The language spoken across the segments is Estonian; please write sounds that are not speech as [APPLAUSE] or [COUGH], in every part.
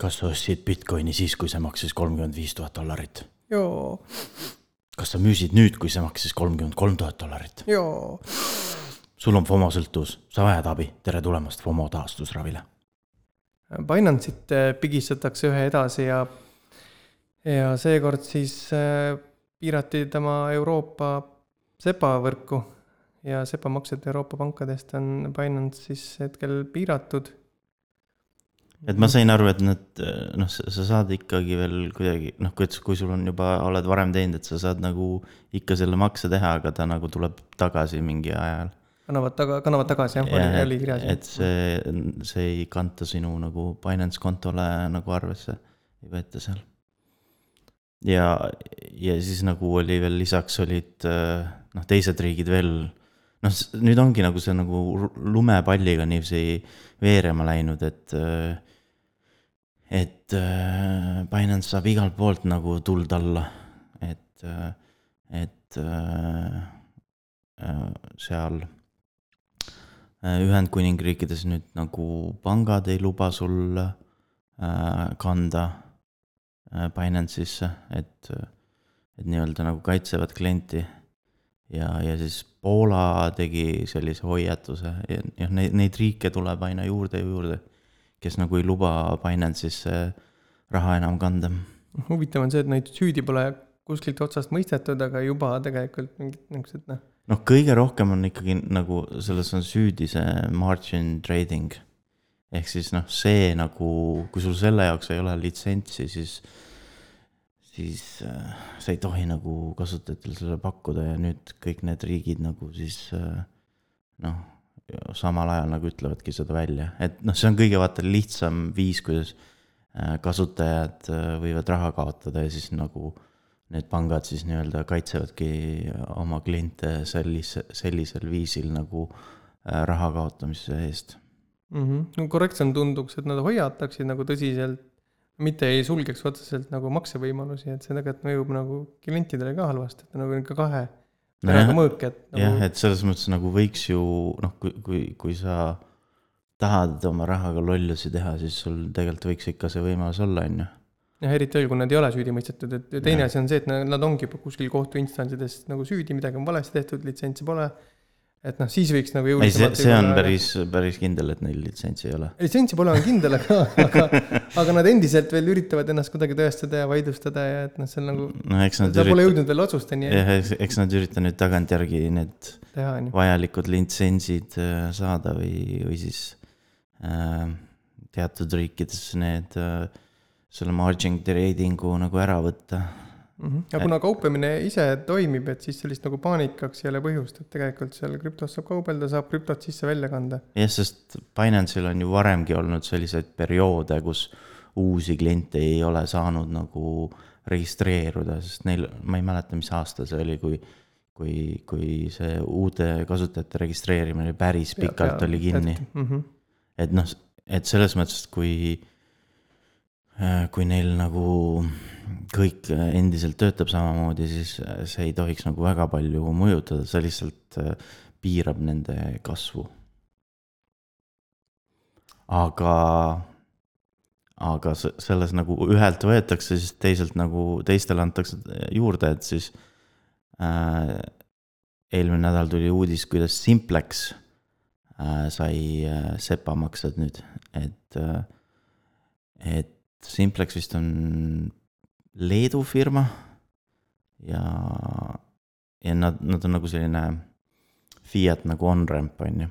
kas sa ostsid Bitcoini siis, kui see maksis kolmkümmend viis tuhat dollarit? joo, kas sa müüsid nüüd, kui see maksis kolmkümmend kolm tuhat dollarit? joo. sul on FOMO sõltuvus, sa vajad abi, tere tulemast FOMO taastusravile. Binance'it äh, pigistatakse ühe edasi ja, ja seekord siis äh, piirati tema Euroopa SEPA võrku ja SEPA maksed Euroopa pankadest on Binance siis hetkel piiratud. Et ma sain aru, et need noh, sa saad ikkagi veel kuidagi noh, kui, kui sul on juba, oled varem teinud, et sa saad nagu ikka selle makse teha, aga ta nagu tuleb tagasi mingi ajal annavad taga, kannavad tagasi jah, oli, oli kirjas. et see, see ei kanta sinu nagu Binance kontole nagu arvesse, ei võeta seal. ja, ja siis nagu oli veel lisaks olid noh, teised riigid veel, noh, nüüd ongi nagu see nagu lumepalliga niiviisi veerema läinud, et et Binance saab igalt poolt nagu tuld alla, et, et seal Äh, Ühendkuningriikides nüüd nagu pangad ei luba sul äh, kanda äh, Binance'isse, et, et nii-öelda nagu kaitsevad klienti. ja, ja siis Poola tegi sellise hoiatuse. Ja noh, neid, neid riike tuleb aina juurde ja juurde, kes nagu ei luba Binance'isse raha enam kanda. huvitav on see, et neid süüdi pole kuskilt otsast mõistetud, aga juba tegelikult mingid niisugused noh noh, kõige rohkem on ikkagi nagu selles on süüdi see margin trading. ehk siis noh, see nagu, kui sul selle jaoks ei ole litsentsi, siis, siis äh, sa ei tohi nagu kasutajatel selle pakkuda ja nüüd kõik need riigid nagu siis äh, noh, samal ajal nagu ütlevadki seda välja, et noh, see on kõige vaata lihtsam viis, kuidas äh, kasutajad äh, võivad raha kaotada ja siis nagu need pangad siis nii-öelda kaitsevadki oma kliente sellise, sellisel viisil nagu äh, raha kaotamise eest mm. -hmm. no korrektsem tunduks, et nad hoiataksid nagu tõsiselt, mitte ei sulgeks otseselt nagu maksevõimalusi, et see tegelikult mõjub nagu klientidele ka halvasti, et nagu ikka kahe no mõõk, et nagu.... jah, et selles mõttes nagu võiks ju noh, kui, kui, kui sa tahad oma rahaga lollusi teha, siis sul tegelikult võiks ikka see võimalus olla, on ju jah, eriti veel, kui nad ei ole süüdi mõistetud, et teine asi on see, et nad ongi kuskil kohtuinstantsides nagu süüdi, midagi on valesti tehtud, litsentsi pole. Et noh, siis võiks nagu jõulisemalt. see, see on päris, päris kindel, et neil litsentsi ei ole. litsentsi pole, on kindel, aga, [LAUGHS] aga, aga nad endiselt veel üritavad ennast kuidagi tõestada ja vaidlustada ja et noh, seal nagu. no eks nad. ta ürita... pole jõudnud veel otsusteni. jah, eks nad ürita nüüd tagantjärgi need Teha, vajalikud litsentsid äh, saada või, või siis äh, teatud riikides need äh, selle margin trading'u nagu ära võtta mm. -hmm. ja kuna kauplemine ise toimib, et siis sellist nagu paanikaks ei ole põhjust, et tegelikult seal krüptos saab kaubelda, saab krüptot sisse-välja kanda. jah, sest Binance'il on ju varemgi olnud selliseid perioode, kus uusi kliente ei ole saanud nagu registreeruda, sest neil, ma ei mäleta, mis aasta see oli, kui kui, kui see uute kasutajate registreerimine päris pikalt ja, oli kinni. Mm -hmm. et noh, et selles mõttes, et kui kui neil nagu kõik endiselt töötab samamoodi, siis äh, see ei tohiks nagu väga palju mõjutada, see lihtsalt äh, piirab nende kasvu. aga, aga selles nagu ühelt võetakse, siis teiselt nagu teistele antakse juurde, et siis äh, eelmine nädal tuli uudis, kuidas Simplex äh, sai äh, SEPA maksed nüüd, et äh,, et Simplex vist on Leedu firma ja, ja nad, nad on nagu selline Fiat nagu on-ramp, on ju.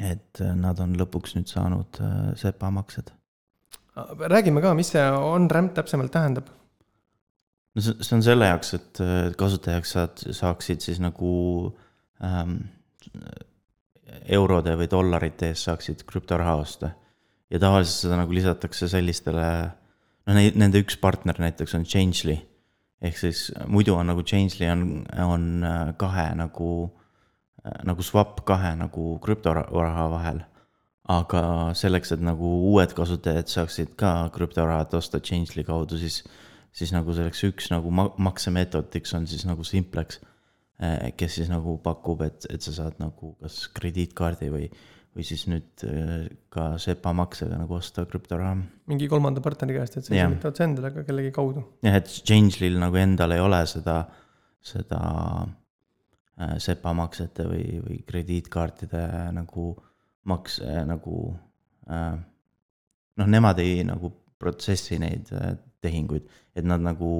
et äh, nad on lõpuks nüüd saanud äh, SEPA maksed. räägime ka, mis see on-ramp täpsemalt tähendab? no see, see on selle jaoks, et äh, kasutajaks saad, saaksid siis nagu ähm, eurode või dollarite eest saaksid krüptoraha osta ja tavaliselt seda nagu lisatakse sellistele, noh, nende üks partner näiteks on Changely. ehk siis muidu on nagu Changely on, on äh, kahe nagu, äh, nagu swap kahe nagu krüptoraha vahel. aga selleks, et nagu uued kasutajad saaksid ka krüptorahat osta Changely kaudu, siis, siis nagu selleks üks nagu maksemeetodiks on siis nagu Simplex. Äh, kes siis nagu pakub, et, et sa saad nagu kas krediitkaardi või või siis nüüd äh, ka SEPA maksega nagu osta krüptoraha. mingi kolmanda partneri käest, et sa saa mitte otse endale, aga kellegi kaudu. jah, et Changelil nagu endal ei ole seda, seda äh, SEPA maksete või, või krediitkaartide nagu makse nagu äh, noh, nemad ei nagu protsessi neid äh, tehinguid, et nad nagu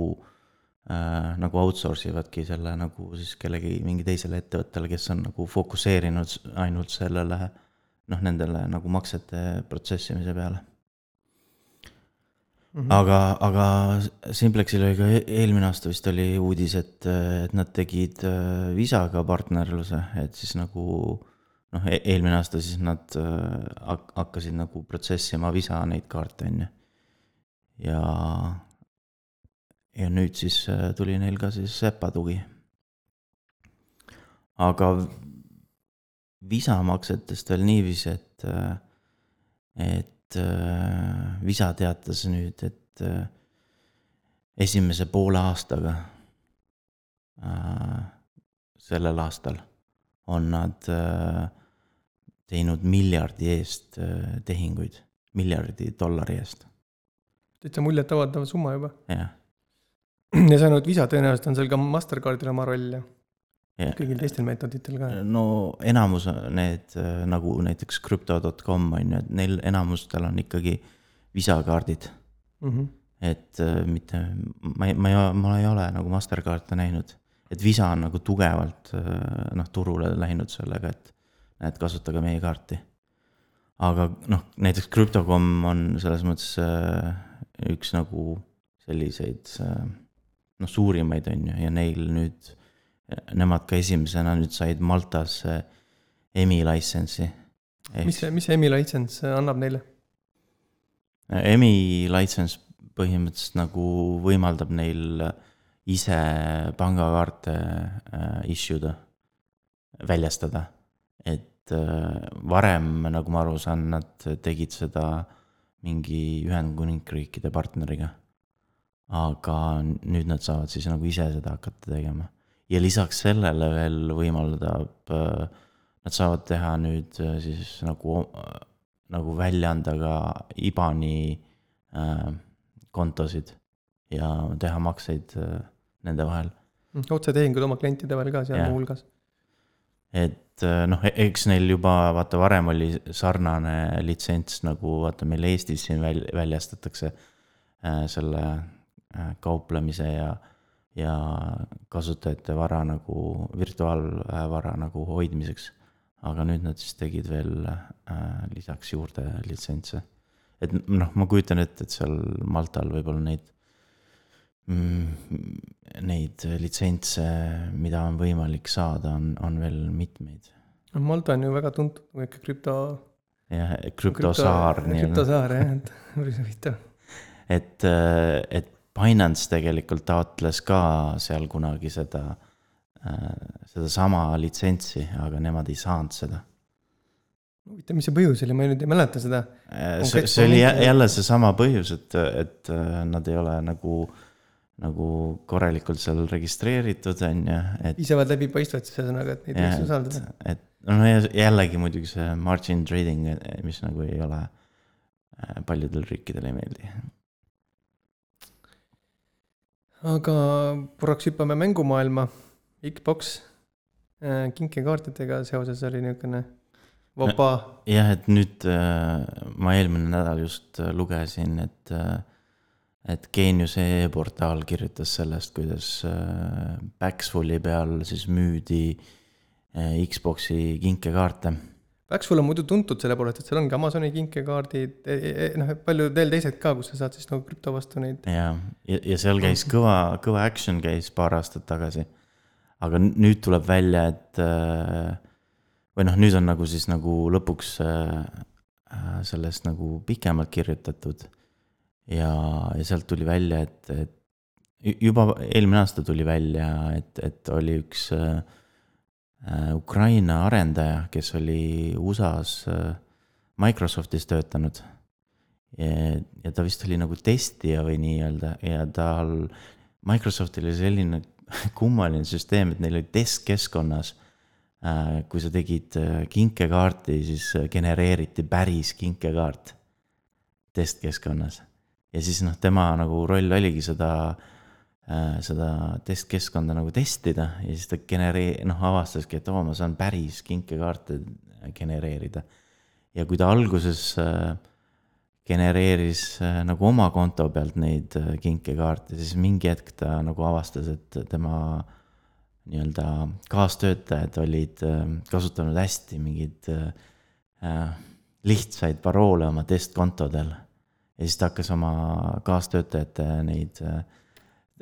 äh, nagu outsource ivadki selle nagu siis kellegi mingi teisele ettevõttele, kes on nagu fokusseerinud ainult sellele noh, nendele nagu maksete protsessimise peale Mhm. aga, aga Simplexil oli ka e- eelmine aasta vist oli uudis, et, et nad tegid äh, Visaga partnerluse, et siis nagu noh, eelmine aasta siis nad äh, hak- hakkasid nagu protsessima Visa neid kaarte, on ju. ja, ja nüüd siis äh, tuli neil ka siis SEPA tugi. aga Visa maksetest veel niiviisi, et, äh, et äh, Visa teatas nüüd, et äh, esimese poole aastaga sellel aastal on nad teinud miljardi eest tehinguid, miljardi dollari eest, täitsa muljetavaldav summa juba. jah. ja see ainult Visa tõenäoliselt on seal ka Mastercardil oma roll ja ja kõigil teistel meetoditel ka. no enamus need äh, nagu näiteks crypto.com on ju, et neil enamustel on ikkagi Visa kaardid Mm -hmm. et äh, mitte, ma ei, ma ei, ma ei ole nagu Mastercard'e näinud. et Visa on nagu tugevalt äh, noh, turule läinud sellega, et näed, kasutage meie kaarti. aga noh, näiteks Crypto.com on selles mõttes üks nagu selliseid noh, suurimaid on ju ja neil nüüd, nemad ka esimesena nüüd said Maltas äh, EMI license'i. mis see, mis see EMI license annab neile? EMI license põhimõtteliselt nagu võimaldab neil ise pangakaarte issue da, väljastada. et varem, nagu ma aru saan, nad tegid seda mingi Ühendkuningriikide partneriga. aga nüüd nad saavad siis nagu ise seda hakata tegema. Ja lisaks sellele veel võimaldab, nad saavad teha nüüd äh, siis nagu nagu välja anda ka IBAN-i äh, kontosid ja teha makseid äh, nende vahel. otsetehingud oma klientide vahel ka seal muuhulgas. et äh, noh, eks neil juba vaata varem oli sarnane litsents nagu vaata meil Eestis siin väl-, väljastatakse äh, selle äh, kauplemise ja, ja kasutajate vara nagu, virtuaalvara nagu hoidmiseks. aga nüüd nad siis tegid veel äh, lisaks juurde litsentse. et noh, ma kujutan ette, et seal Maltal võib-olla neid mm, neid litsentse, mida on võimalik saada, on, on veel mitmeid. Malta on ju väga tuntud ikka krüpto. jah, krüptosaar krüptosaar jah, et [LAUGHS] päris huvitav. et, et Binance tegelikult taotles ka seal kunagi seda, sedasama litsentsi, aga nemad ei saanud seda. huvitav, mis see põhjus oli, ma nüüd ei mäleta seda. see, see oli jä- jälle seesama põhjus, et, et nad ei ole nagu, nagu korralikult seal registreeritud, on ju, et piisavalt läbipaistvad siis ühesõnaga, et neid võiks usaldada. et no jällegi muidugi see margin trading, mis nagu ei ole, paljudel riikidel ei meeldi. Aga korraks hüppame mängumaailma. Xbox äh, kinkekaartidega seoses oli niisugune vaba jah, et nüüd äh, ma eelmine nädal just äh, lugesin, et, et Geenius e-portaal kirjutas sellest, kuidas Backsfulli peal siis müüdi Xbox'i kinkekaarte. Backful on muidu tuntud selle poolest, et seal ongi Amazoni kinkekaardid, noh, palju veel teised ka, kus sa saad siis nagu krüpto vastu neid. ja, ja, ja seal käis kõva, kõva action käis paar aastat tagasi. aga nüüd tuleb välja, et äh, või noh, nüüd on nagu siis nagu lõpuks äh, äh, sellest nagu pikemalt kirjutatud. ja, ja sealt tuli välja, et, et ju- juba eelmine aasta tuli välja, et, et oli üks äh, Ukraina arendaja, kes oli USA-s äh, Microsoftis töötanud ja, ta vist oli nagu testija või nii-öelda ja tal, Microsoftil oli selline [LAUGHS] kummaline süsteem, et neil oli testkeskkonnas äh, kui sa tegid äh, kinkekaarti, siis äh, genereeriti päris kinkekaart testkeskkonnas. ja siis noh, tema nagu roll oligi seda äh,, seda testkeskkonda nagu testida ja siis ta generee-, noh, avastaski, et oo, ma saan päris kinkekaarte genereerida. ja kui ta alguses äh, genereeris äh, nagu oma konto pealt neid äh, kinkekaarte, siis mingi hetk ta nagu avastas, et tema nii-öelda kaastöötajad olid äh, kasutanud hästi mingeid lihtsaid paroole oma testkontodel. ja siis ta hakkas oma kaastöötajate neid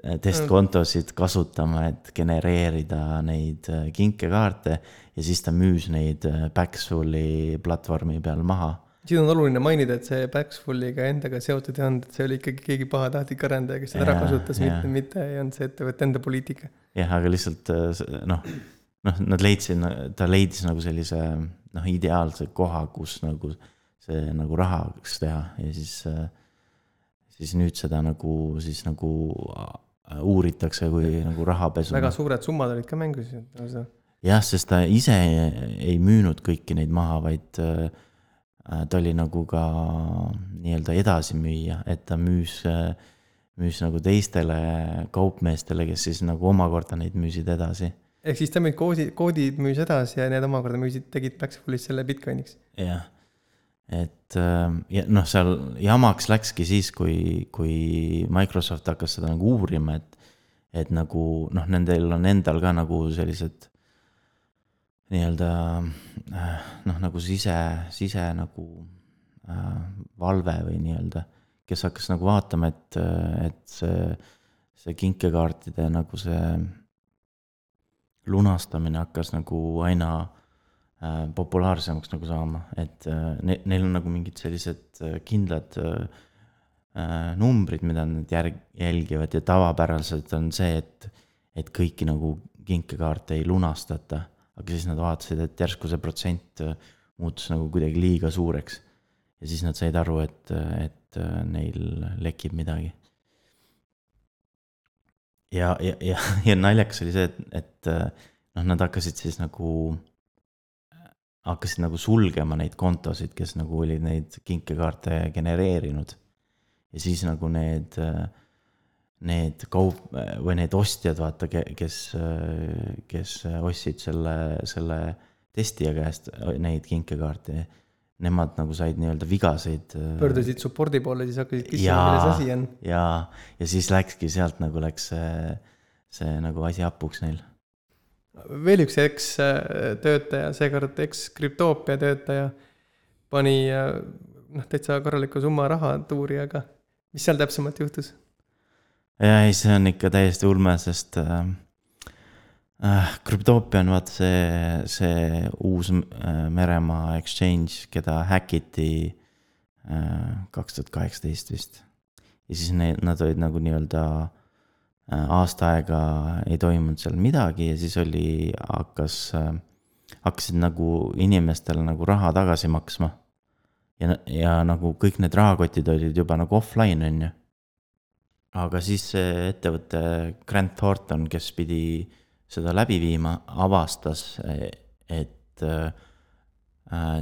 testkontosid kasutama, et genereerida neid kinkekaarte ja siis ta müüs neid Backsouli platvormi peal maha siin on oluline mainida, et see Backfulliga endaga seotud ei olnud, et see oli ikkagi keegi pahatahtlik arendaja, kes seda ära kasutas, mitte, mitte ei olnud see ettevõtte enda poliitika. jah, aga lihtsalt äh, noh, noh, nad leidsid, ta leidis nagu sellise noh, ideaalse koha, kus nagu see nagu rahaks teha ja siis, äh, siis nüüd seda nagu siis nagu äh, uuritakse kui nagu rahapesu. väga suured summad olid ka mängus. jah, sest ta ise ei müünud kõiki neid maha, vaid äh, ta oli nagu ka nii-öelda edasimüüja, et ta müüs, äh, müüs nagu teistele kaupmeestele, kes siis nagu omakorda neid müüsid edasi. ehk siis ta müüd koodi, koodid müüs edasi ja need omakorda müüsid, tegid Backfulis selle Bitcoiniks? jah, et äh, ja noh, seal jamaks läkski siis, kui, kui Microsoft hakkas seda nagu uurima, et, et nagu noh, nendel on endal ka nagu sellised nii-öelda äh, noh, nagu sise, sise nagu äh, valve või nii-öelda, kes hakkas nagu vaatama, et, et see, see kinkekaartide nagu see lunastamine hakkas nagu aina äh, populaarsemaks nagu saama, et äh, ne, neil on nagu mingid sellised äh, kindlad äh, numbrid, mida nad järg-, jälgivad ja tavapäraselt on see, et, et kõiki nagu kinkekaarte ei lunastata aga siis nad vaatasid, et järsku see protsent äh, muutus nagu kuidagi liiga suureks. ja siis nad said aru, et, et äh, neil lekib midagi. ja, ja, ja, ja naljakas oli see, et, et äh, noh, nad hakkasid siis nagu, hakkasid nagu sulgema neid kontosid, kes nagu olid neid kinkekaarte genereerinud. ja siis nagu need äh, need kaup- või need ostjad, vaata, kes, kes ostsid selle, selle testija käest neid kinkekaarte. Nemad nagu said nii-öelda vigaseid. pöördusid support'i poole, siis hakkasid küsima, milles asi on. ja, ja siis läkski sealt nagu läks see, see nagu asi hapuks neil. Veel üks eks-töötaja, seekord eks-krüptoopia töötaja pani noh, täitsa korraliku summa raha tuuri, aga mis seal täpsemalt juhtus? ja ei, see on ikka täiesti ulme, sest äh, äh, Cryptopia on vaata see, see uus meremaa exchange, keda häkiti kaks tuhat kaheksateist vist. ja siis need, nad olid nagu nii-öelda äh, aasta aega ei toimunud seal midagi ja siis oli, hakkas äh,, hakkasid nagu inimestele nagu raha tagasi maksma. ja, ja nagu kõik need rahakotid olid juba nagu offline, on ju aga siis see ettevõte Grant Thornton, kes pidi seda läbi viima, avastas, et äh,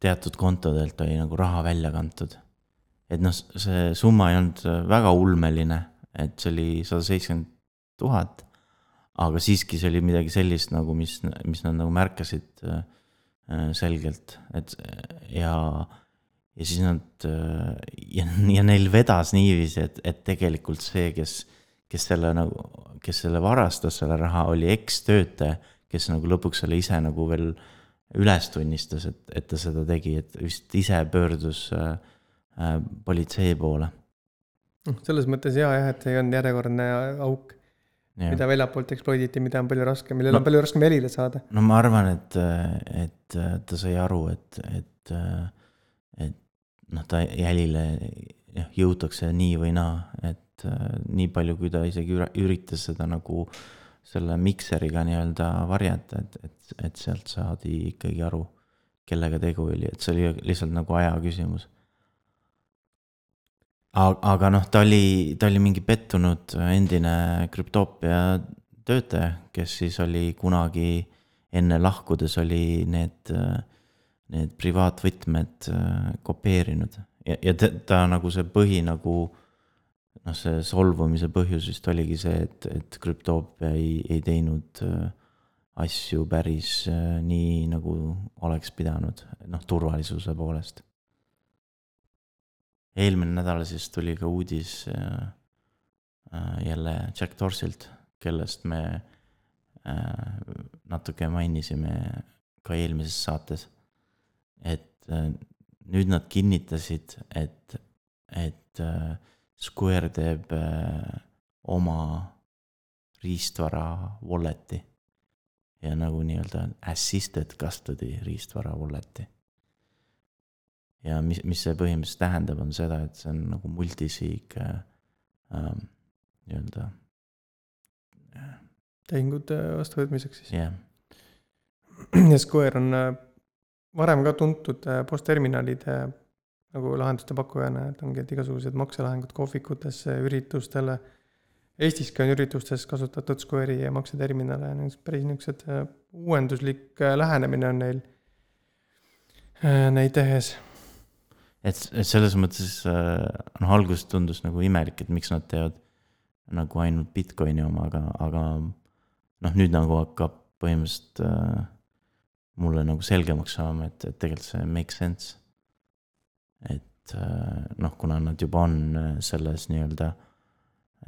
teatud kontodelt oli nagu raha välja kantud. et noh, see summa ei olnud väga ulmeline, et see oli sada seitsekümmend tuhat, aga siiski see oli midagi sellist nagu, mis, mis nad nagu märkasid äh, selgelt, et ja ja siis nad ja, ja neil vedas niiviisi, et, et tegelikult see, kes, kes selle nagu, kes selle varastas, selle raha, oli ekstöötaja, kes nagu lõpuks selle ise nagu veel üles tunnistas, et, et ta seda tegi, et vist ise pöördus äh, äh, politsei poole. Noh, selles mõttes hea jah, et ei olnud järjekordne auk, mida väljapoolt exploit iti, mida on palju raskem, millel no, on palju raskem jälile saada. no ma arvan, et, et ta sai aru, et, et et noh, ta jälile jah, jõutakse nii või naa, et nii palju, kui ta isegi üritas seda nagu selle mikseriga nii-öelda varjata, et, et, et sealt saadi ikkagi aru, kellega tegu oli, et see oli lihtsalt nagu aja küsimus. Aga noh, ta oli, ta oli mingi pettunud endine krüptoopia töötaja, kes siis oli kunagi enne lahkudes oli need, need privaatvõtmed äh, kopeerinud ja, ja ta, ta nagu see põhi nagu noh, see solvumise põhjus vist oligi see, et, et krüptoopia ei, ei teinud äh, asju päris äh, nii, nagu oleks pidanud, noh, turvalisuse poolest. Eelmine nädal siis tuli ka uudis äh, jälle Jack Dorsilt, kellest me natuke mainisime ka eelmises saates. et nüüd nad kinnitasid, et, et Square teeb äh, oma riistvara wallet'i ja nagu nii-öelda assisted custody riistvara wallet'i. Ja mis, mis see põhimõtteliselt tähendab, on seda, et see on nagu multisig äh, äh, nii-öelda äh,. tehingute vastuvõtmiseks siis yeah.. ja Square on äh, varem ka tuntud äh, postterminalide nagu lahenduste pakkujana, et ongi, et igasugused makselahingud kohvikutesse, üritustele. Eestiski on üritustes kasutatud Square'i ja makseterminale, päris niisugused uuenduslik äh, lähenemine on neil neid tehes. Et, et selles mõttes noh, alguses tundus nagu imelik, et miks nad teevad nagu ainult Bitcoini oma, aga, aga noh, nüüd nagu hakkab põhimõtteliselt äh, mulle nagu selgemaks saama, et, et tegelikult see make sense et äh, noh, kuna nad juba on äh, selles nii-öelda,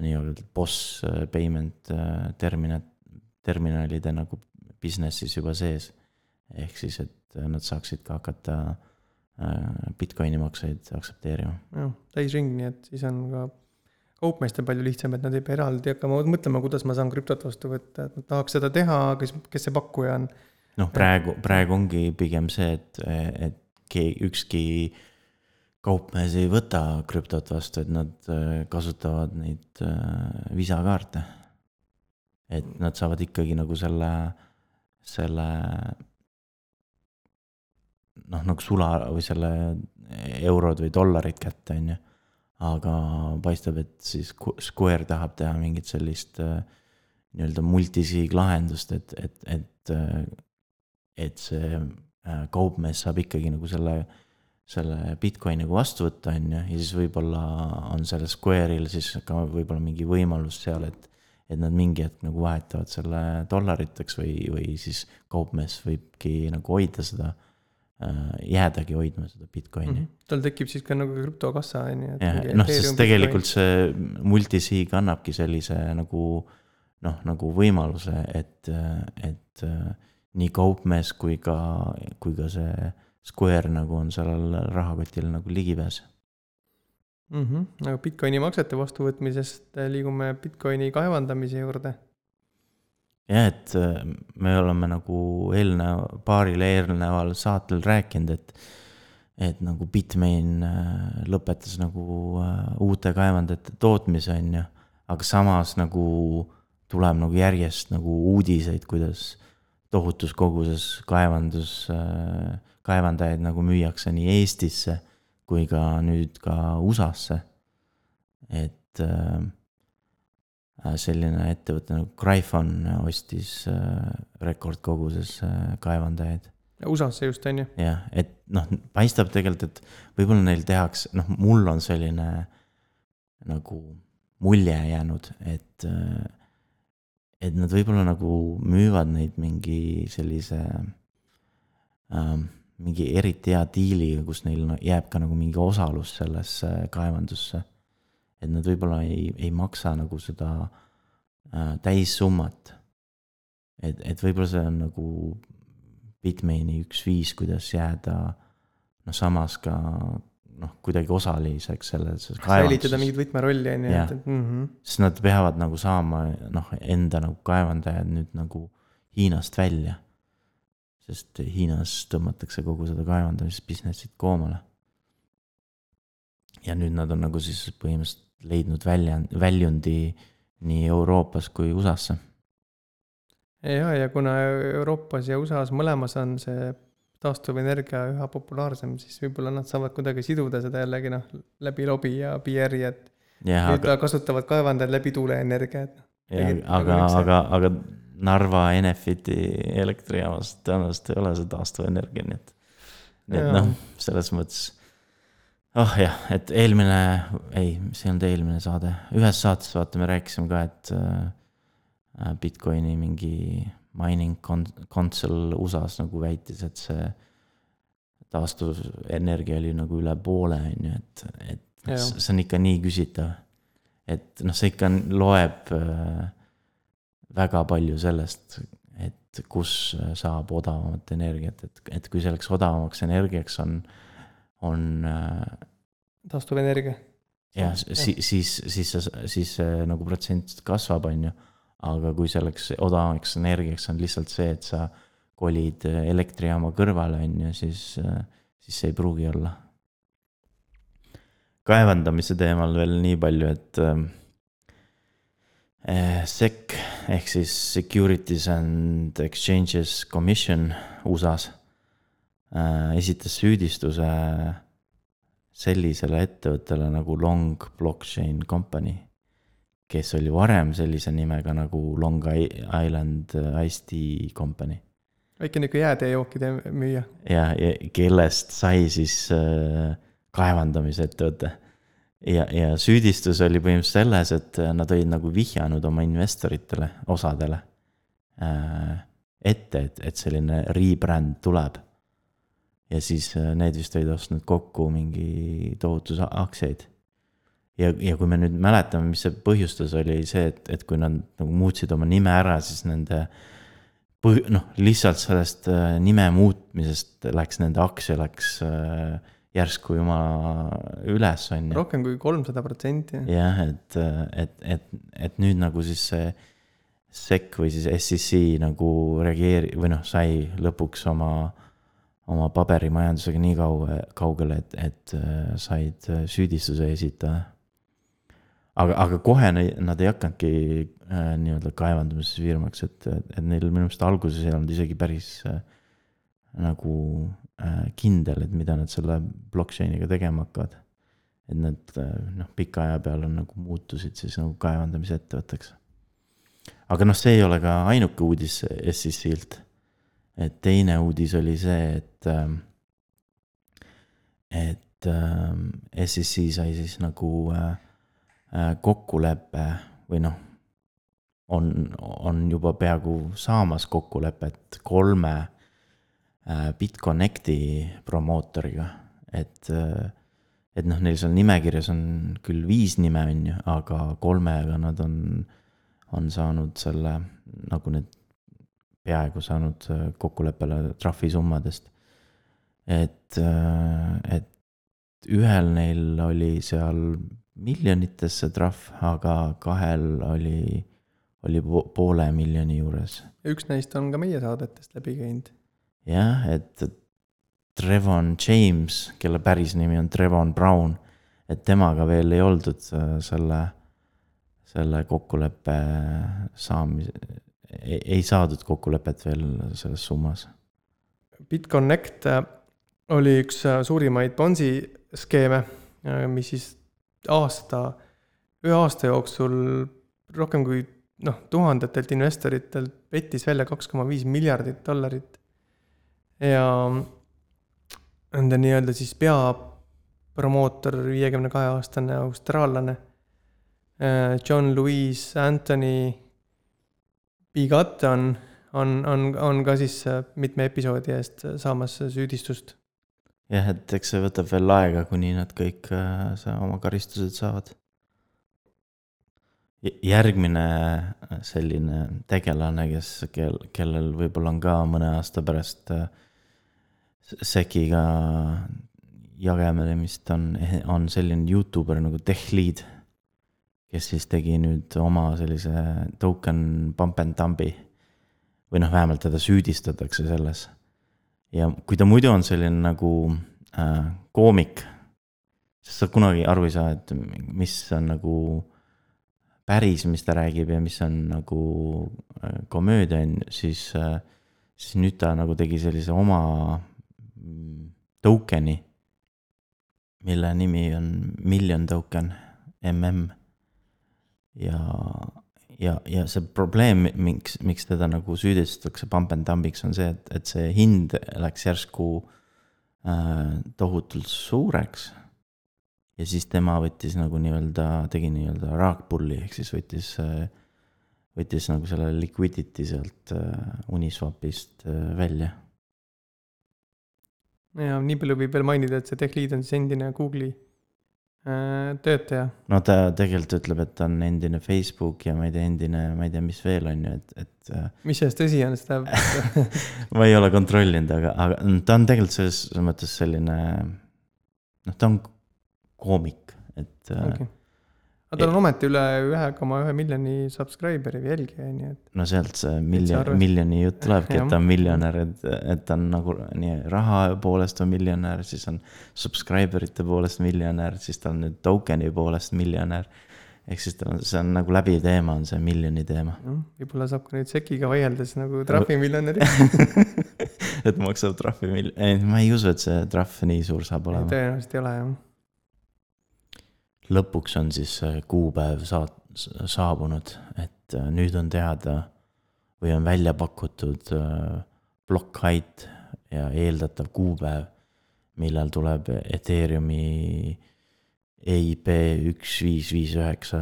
nii-öelda boss äh, payment terminal, terminalide nagu business'is juba sees. ehk siis, et nad saaksid ka hakata Bitcoini makseid aktsepteerima. jah, täisring, nii et siis on ka kaupmeestel palju lihtsam, et nad ei pea eraldi hakkama mõtlema, kuidas ma saan krüptot vastu võtta, et ma tahaks seda teha, kes, kes see pakkuja on. noh, praegu, praegu ongi pigem see, et, et keegi, ükski kaupmees ei võta krüptot vastu, et nad äh, kasutavad neid äh, visakaarte. et nad saavad ikkagi nagu selle, selle noh, nagu sula või selle eurod või dollarid kätte, on ju. aga paistab, et siis Square tahab teha mingit sellist äh, nii-öelda multisig lahendust, et, et, et, et see kaupmees saab ikkagi nagu selle selle Bitcoini nagu vastu võtta, on ju, ja siis võib-olla on sellel Square'il siis ka võib-olla mingi võimalus seal, et et nad mingi hetk nagu vahetavad selle dollariteks või, või siis kaupmees võibki nagu hoida seda äh,, jäädagi hoidma seda Bitcoini mm. -hmm. tal tekib siis ka nagu krüptokassa, on ju. noh, sest tegelikult see multisig annabki sellise nagu noh, nagu võimaluse, et, et äh, nii kaupmees kui ka, kui ka see Square nagu on sellel rahakotil nagu ligipääs mm. -hmm. aga Bitcoini maksete vastuvõtmisest liigume Bitcoini kaevandamise juurde. Jah, et äh, me oleme nagu eelnev, paaril eelneval saatel rääkinud, et et nagu Bitmain äh, lõpetas nagu äh, uute kaevandajate tootmise, on ju, aga samas nagu tuleb nagu järjest nagu uudiseid, kuidas tohutus koguses kaevandus kaevandajaid nagu müüakse nii Eestisse kui ka nüüd ka USA-sse. et äh, selline ettevõte nagu Gryphon ostis äh, rekordkoguses äh, kaevandajaid. USA-sse just, on ju? jah, et noh, paistab tegelikult, et võib-olla neil tehakse, noh, mul on selline nagu mulje jäänud, et äh, et nad võib-olla nagu müüvad neid mingi sellise ähm, mingi eriti hea diiliga, kus neil jääb ka nagu mingi osalus sellesse kaevandusse. Et nad võib-olla ei, ei maksa nagu seda äh, täissummat. et, et võib-olla see on nagu Bitmaini üks viis, kuidas jääda noh, samas ka noh, kuidagi osaliseks selles. säilitada mingit võtmerolli on ju, et, et mm. -hmm. sest nad peavad nagu saama noh, enda nagu kaevandajad nüüd nagu Hiinast välja sest Hiinas tõmmatakse kogu seda kaevandamisbusiness'it koomale. ja nüüd nad on nagu siis põhimõtteliselt leidnud välja, väljundi nii Euroopas kui USA-sse. ja, ja kuna Euroopas ja USA-s mõlemas on see taastuvenergia üha populaarsem, siis võib-olla nad saavad kuidagi siduda seda jällegi noh, läbi lobi ja PR-i, et ja, nüüd aga... kasutavad kaevandajad läbi tuuleenergia, et. aga, aga, aga Narva Enefiti elektrijaamas tõenäoliselt ei ole see taastuvenergia, nii et. nii et noh, selles mõttes. Oh jah, et eelmine, ei, see ei olnud eelmine saade, ühes saates vaata, me rääkisime ka, et äh, Bitcoini mingi mining console USA-s nagu väitis, et see taastuvenergia oli nagu üle poole, on ju, et, et Jah. see on ikka nii küsitav. et noh, see ikka loeb äh, väga palju sellest, et kus saab odavamat energiat, et, et kui selleks odavamaks energiaks on, on äh, taastuvenergia. jah, siis, siis, siis, siis see nagu protsent kasvab, on ju. aga kui selleks odavamaks energiaks on lihtsalt see, et sa kolid elektrijaama kõrvale, on ju, siis, siis see ei pruugi olla. kaevandamise teemal veel nii palju, et äh, SEC ehk siis Securities and Exchanges Commission USA-s äh, esitas süüdistuse sellisele ettevõttele nagu Long Blockchain Company, kes oli varem sellise nimega nagu Long Island Ice Tea Company. väike nihuke jääteejookide müüja. ja, ja kellest sai siis äh, kaevandamisettevõte. ja, ja süüdistus oli põhimõtteliselt selles, et nad olid nagu vihjanud oma investoritele, osadele äh, ette, et, et selline rebrand tuleb ja siis äh, need vist olid ostnud kokku mingi tohutu aktsiaid. ja, ja kui me nüüd mäletame, mis see põhjustas, oli see, et, et kui nad nagu muutsid oma nime ära, siis nende põh-, noh, lihtsalt sellest äh, nime muutmisest läks nende aktsia läks äh, järsku jumala üles, on ju. rohkem kui kolmsada protsenti. jah, et, et, et, et nüüd nagu siis see SEC või siis SEC nagu reageeri- või noh, sai lõpuks oma oma paberimajandusega nii kaua, kaugele, et, et äh, said äh, süüdistuse esitada. aga, aga kohe nad ei hakanudki äh, nii-öelda kaevandamises firmaks, et, et neil minu meelest alguses ei olnud isegi päris äh, nagu äh, kindel, et mida nad selle blockchain'iga tegema hakkavad. et nad äh, noh, pika aja peale nagu muutusid siis nagu kaevandamisettevõtteks. aga noh, see ei ole ka ainuke uudis SEC-lt et teine uudis oli see, et, et SEC sai siis nagu kokkuleppe või noh, on, on juba peaaegu saamas kokkulepet kolme BitConnecti promootoriga, et, et noh, neil seal nimekirjas on küll viis nime, on ju, aga kolmega nad on, on saanud selle nagu need peaaegu saanud kokkuleppele trahvisummadest. et, et ühel neil oli seal miljonites see trahv, aga kahel oli, oli poole miljoni juures. üks neist on ka meie saadetest läbi käinud. jah, et Trevon James, kelle päris nimi on Trevon Brown, et temaga veel ei oldud selle, selle kokkuleppe saamise ei saadud kokkulepet veel selles summas. BitConnect oli üks suurimaid Bonsi skeeme, mis siis aasta, ühe aasta jooksul rohkem kui noh, tuhandetelt investoritelt pettis välja kaks koma viis miljardit dollarit. ja nende nii-öelda siis peapromootor, viiekümne kahe aastane austraallane John Louis Anthony Bigate on, on, on, on ka siis mitme episoodi eest saamas süüdistust. jah, et eks see võtab veel aega, kuni nad kõik äh, oma karistused saavad. järgmine selline tegelane, kes, kel, kellel võib-olla on ka mõne aasta pärast äh, sekiga jagelemist on, on selline Youtuber nagu Tehlead kes siis tegi nüüd oma sellise token pump and dump'i. või noh, vähemalt teda süüdistatakse selles. ja kui ta muidu on selline nagu äh, koomik, sest sa kunagi aru ei saa, et mis on nagu päris, mis ta räägib ja mis on nagu äh, komöödia on, siis äh,, siis nüüd ta nagu tegi sellise oma token'i, mille nimi on Million Token, mm ja, ja, ja see probleem, miks, miks teda nagu süüdistatakse pump and dump'iks, on see, et, et see hind läks järsku äh, tohutult suureks. ja siis tema võttis nagu nii-öelda, tegi nii-öelda raakpulli, ehk siis võttis äh, võttis nagu selle liquidity sealt äh, Uniswapist äh, välja. ja nii palju võib veel mainida, et see tech lead on siis endine Google'i töötaja. no ta tegelikult ütleb, et ta on endine Facebook ja ma ei tea, endine, ma ei tea, mis veel on ju, et, et. mis sellest tõsi on, seda [LAUGHS] ma ei ole kontrollinud, aga, aga ta on tegelikult selles mõttes selline, noh, ta on koomik, et okay aga tal on ometi üle ühe koma ühe miljoni subscriber'i või jälgija, nii et. no sealt see miljon, miljoni jutt tulebki, et ta on miljonär, et, et ta on nagu nii raha poolest on miljonär, siis on subscriber ite poolest miljonär, siis ta on nüüd token'i poolest miljonär. ehk siis tal on, see on nagu läbiv teema, on see miljoni teema no,. võib-olla saab ka nüüd Sekiga vaieldes nagu trahvimiljonäri [LAUGHS] et maksab trahvi mil-, ei, ma ei usu, et see trahv nii suur saab olema. tõenäoliselt ei ole jah lõpuks on siis kuupäev saat-, saabunud, et äh, nüüd on teada või on välja pakutud block äh, height ja eeldatav kuupäev, millal tuleb Ethereumi EIP üks viis viis üheksa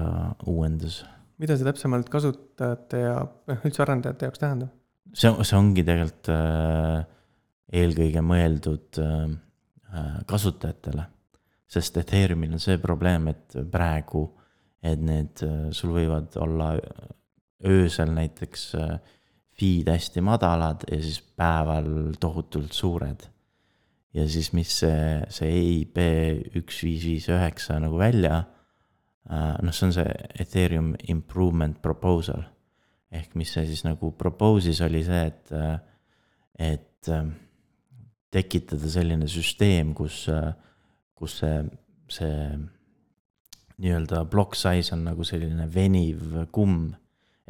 uuendus. mida see täpsemalt kasutajate ja noh, üldse arendajate jaoks tähendab? see, see ongi tegelikult äh, eelkõige mõeldud äh, kasutajatele sest Ethereumil on see probleem, et praegu, et need, sul võivad olla öösel näiteks äh, feed hästi madalad ja siis päeval tohutult suured. ja siis, mis see, see EIB üks viis viis üheksa nagu välja, äh, noh, see on see Ethereum improvement proposal. ehk mis see siis nagu propose'is oli see, et, äh, et tekitada selline süsteem, kus äh, kus see, see nii-öelda block size on nagu selline veniv kumm.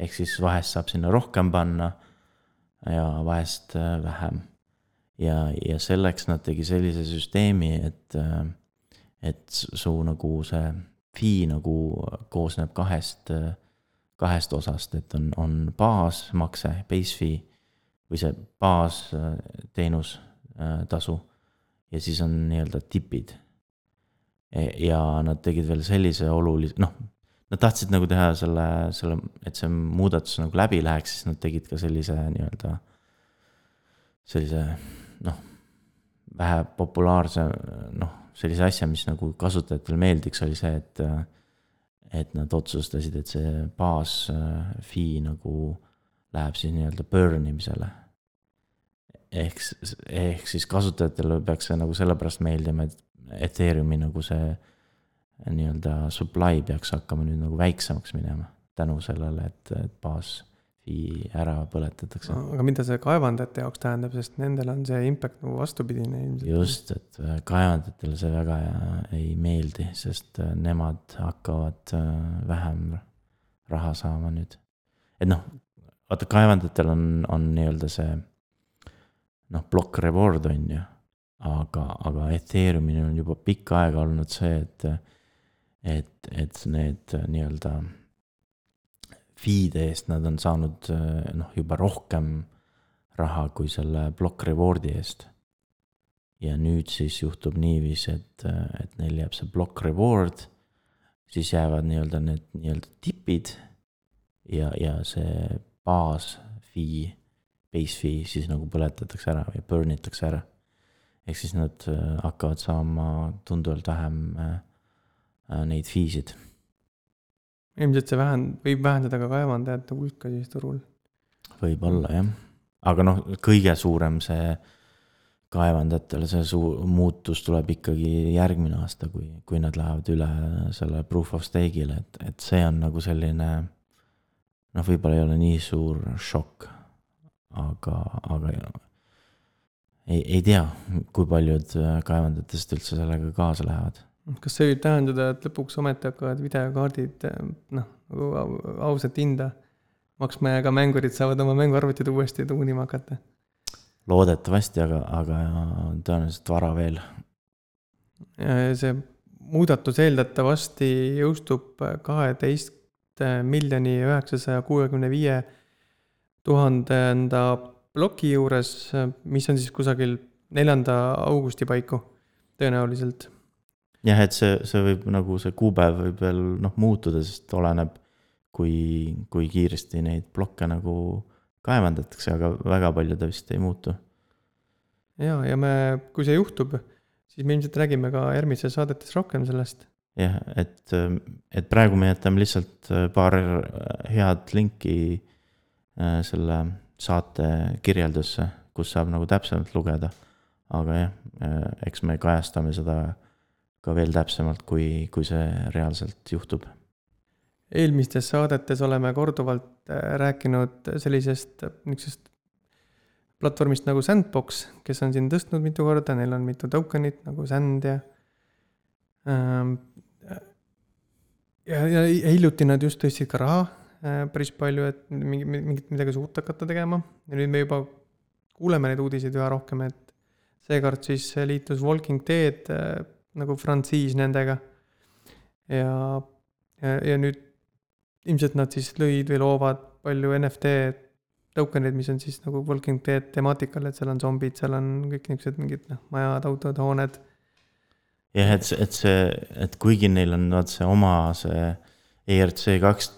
ehk siis vahest saab sinna rohkem panna ja vahest äh, vähem. ja, ja selleks nad tegi sellise süsteemi, et, äh, et su nagu see fee nagu koosneb kahest, kahest osast, et on, on baasmakse, base fee või see baasteenus, äh, tasu ja siis on nii-öelda tipid ja nad tegid veel sellise olulise, noh, nad tahtsid nagu teha selle, selle, et see muudatus nagu läbi läheks, siis nad tegid ka sellise nii-öelda, sellise noh, vähe populaarse noh, sellise asja, mis nagu kasutajatele meeldiks, oli see, et et nad otsustasid, et see baas fee nagu läheb siis nii-öelda burn imisele. Ehk, ehk siis kasutajatele peaks see nagu sellepärast meeldima, et Ethereumi nagu see nii-öelda supply peaks hakkama nüüd nagu väiksemaks minema tänu sellele, et, et baas fee ära põletatakse. aga mida see kaevandajate jaoks tähendab, sest nendel on see impact nagu vastupidine ilmselt. just, et äh, kaevandajatele see väga ei meeldi, sest äh, nemad hakkavad äh, vähem raha saama nüüd. et noh, vaata kaevandajatel on, on nii-öelda see noh, block reward on ju aga, aga Ethereumil on juba pikka aega olnud see, et, et, et need nii-öelda fee'de eest nad on saanud noh, juba rohkem raha kui selle block reward'i eest. ja nüüd siis juhtub niiviisi, et, et neil jääb see block reward, siis jäävad nii-öelda need nii-öelda tipid ja, ja see baas fee, base fee siis nagu põletatakse ära või burn itakse ära ehk siis nad äh, hakkavad saama tunduvalt vähem äh, äh, neid fee'sid. ilmselt see vähend-, võib vähendada ka kaevandajate hulka siis turul. võib-olla jah, aga noh, kõige suurem see kaevandajatele see suur muutus tuleb ikkagi järgmine aasta, kui, kui nad lähevad üle selle proof of stake'ile, et, et see on nagu selline noh, võib-olla ei ole nii suur šokk, aga, aga ei, ei tea, kui paljud äh, kaevandajatest üldse sellega kaasa lähevad. kas see võib tähendada, et lõpuks ometi hakkavad videokaardid äh, noh, nagu ausat hinda maksma ja ka mängurid saavad oma mänguarvutid uuesti tuunima hakata? loodetavasti, aga, aga tõenäoliselt vara veel. see muudatus eeldatavasti jõustub kaheteist, miljoni üheksasaja kuuekümne viie tuhandenda ploki juures, mis on siis kusagil neljanda augusti paiku tõenäoliselt. jah, et see, see võib nagu see kuupäev võib veel noh muutuda, sest oleneb, kui, kui kiiresti neid plokke nagu kaevandatakse, aga väga palju ta vist ei muutu. ja, ja me, kui see juhtub, siis me ilmselt räägime ka järgmises saadetes rohkem sellest. jah, et, et praegu me jätame lihtsalt paar head linki selle saate kirjeldusse, kus saab nagu täpsemalt lugeda aga jah, äh, eks me kajastame seda ka veel täpsemalt, kui, kui see reaalselt juhtub. eelmistes saadetes oleme korduvalt äh, rääkinud sellisest niisugusest platvormist nagu Sandbox, kes on siin tõstnud mitu korda, neil on mitu token'it nagu Sand ja ähm, ja, ja hiljuti nad just tõstsid ka raha äh, päris palju, et mingi, mingit midagi suurt hakata tegema ja nüüd me juba kuuleme neid uudiseid üha rohkem, et seekord siis liitus Walking Dead äh, nagu frantsiis nendega. ja, ja, ja nüüd ilmselt nad siis lõid või loovad palju NFT token eid, mis on siis nagu Walking Dead temaatikal, et seal on zombid, seal on kõik niisugused mingid noh, majad, autod, hooned. jah, et et see, et kuigi neil on vaat see oma see ERC kaks,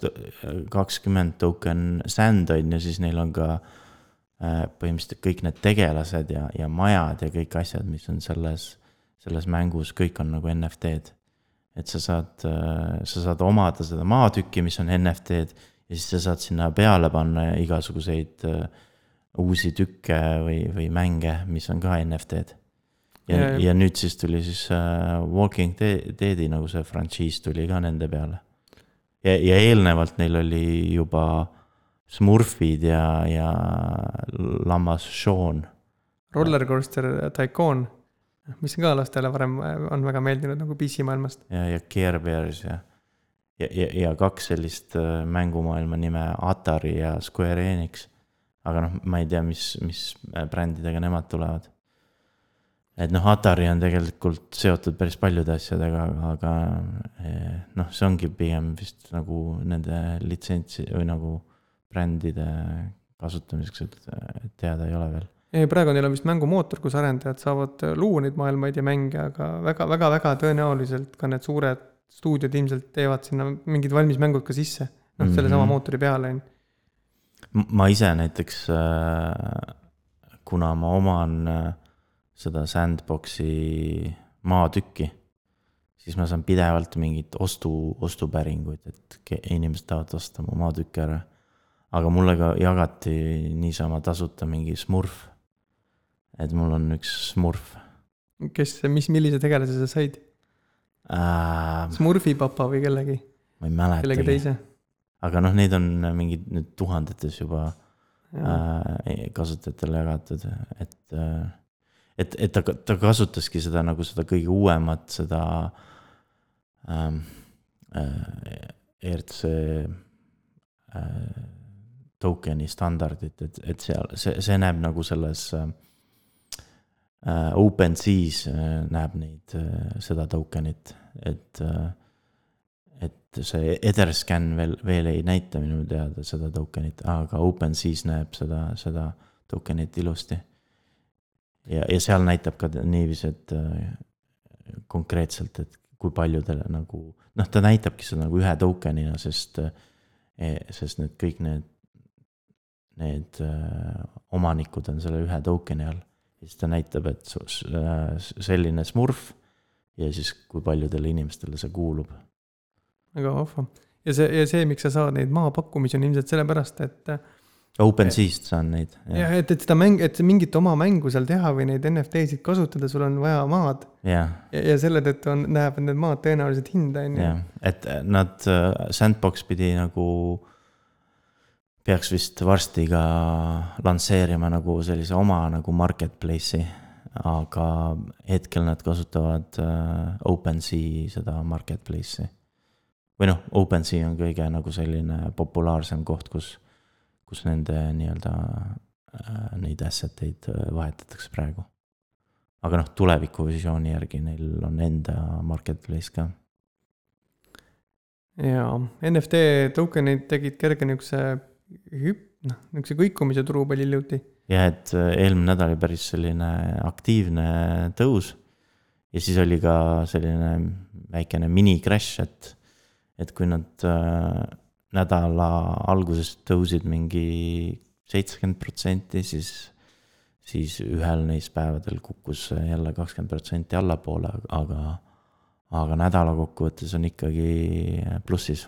kakskümmend token sand on ju, siis neil on ka äh, Äh, põhimõtteliselt kõik need tegelased ja, ja majad ja kõik asjad, mis on selles, selles mängus, kõik on nagu NFT-d. et sa saad, äh, sa saad omada seda maatükki, mis on NFT-d ja siis sa saad sinna peale panna igasuguseid uh, uusi tükke või, või mänge, mis on ka NFT-d. ja, ja, ja nüüd siis tuli siis Walking Deadi nagu see frantsiis tuli ka nende peale. Ja, ja eelnevalt neil oli juba Smurfid ja, ja lammas Sean. Rollercoaster Tycoon, mis on ka lastele varem on väga meeldinud nagu PC-maailmast. ja, ja Care Bears ja, ja, ja, ja kaks sellist äh, mängumaailma nime Atari ja Square Enix. aga noh, ma ei tea, mis, mis äh, brändidega nemad tulevad. Et noh, Atari on tegelikult seotud päris paljude asjadega, aga äh, noh, see ongi pigem vist nagu nende litsentsi või nagu brändide kasutamiseks, et, teada ei ole veel. ei, praegu neil on vist mängumootor, kus arendajad saavad luua neid maailmaid ja mänge, aga väga, väga, väga tõenäoliselt ka need suured stuudiod ilmselt teevad sinna mingid valmis mängud ka sisse. noh, sellesama mm -hmm. mootori peale, on ju. ma ise näiteks, äh, kuna ma oman äh, seda sandbox'i maatükki, siis ma saan pidevalt mingeid ostu, ostupäringuid, et inimesed tahavad osta mu maatüki ära aga mulle ka jagati niisama tasuta mingi Smurf. et mul on üks Smurf. kes, mis, millise tegelase sa said äh,? Smurfi papa või kellegi? ma ei mäletagi. kellegi teise? aga noh, neid on mingid nüüd tuhandetes juba äh, kasutajatele jagatud, et äh, et, et ta, ta kasutaski seda nagu seda kõige uuemat, seda ähm, äh, ERC äh, token'i standardit, et, et seal see, see näeb nagu selles äh, OpenSea's äh, näeb neid äh,, seda token'it, et äh,. et see Etherscan veel, veel ei näita minu teada seda token'it, aga OpenSea's näeb seda, seda token'it ilusti. Ja, ja seal näitab ka niiviisi, et äh, konkreetselt, et kui paljudele nagu noh, ta näitabki seda nagu ühe token'ina, sest, äh, sest need kõik need need äh, omanikud on selle ühe token'i all. ja siis ta näitab, et äh, selline smurf ja siis, kui paljudele inimestele see kuulub. väga vahva. ja see, ja see, miks sa saad neid maapakkumisi, on ilmselt sellepärast, et OpenSea'st saan neid. jah, et, et seda mäng, et mingit oma mängu seal teha või neid NFT-sid kasutada, sul on vaja maad. ja, ja, ja selle tõttu on, näeb need maad tõenäoliselt hinda, on ju. jah, et nad, äh, Sandbox pidi nagu äh, peaks vist varsti ka lansseerima nagu sellise oma nagu marketplace'i, aga hetkel nad kasutavad uh, OpenSea seda marketplace'i. või noh, OpenSea on kõige nagu selline populaarsem koht, kus, kus nende nii-öelda uh, neid asset eid uh, vahetatakse praegu. aga noh, tulevikuvisiooni järgi neil on enda marketplace ka ja NFT token'id tegid kerge niisuguse hüpp, noh, niisuguse kõikumise turu peal hiljuti. jah, et äh, eelmine nädal oli päris selline aktiivne tõus. ja siis oli ka selline väikene mini crash, et, et kui nad äh, nädala alguses tõusid mingi seitsekümmend protsenti, siis, siis ühel neist päevadel kukkus jälle kakskümmend protsenti allapoole, aga, aga nädala kokkuvõttes on ikkagi plussis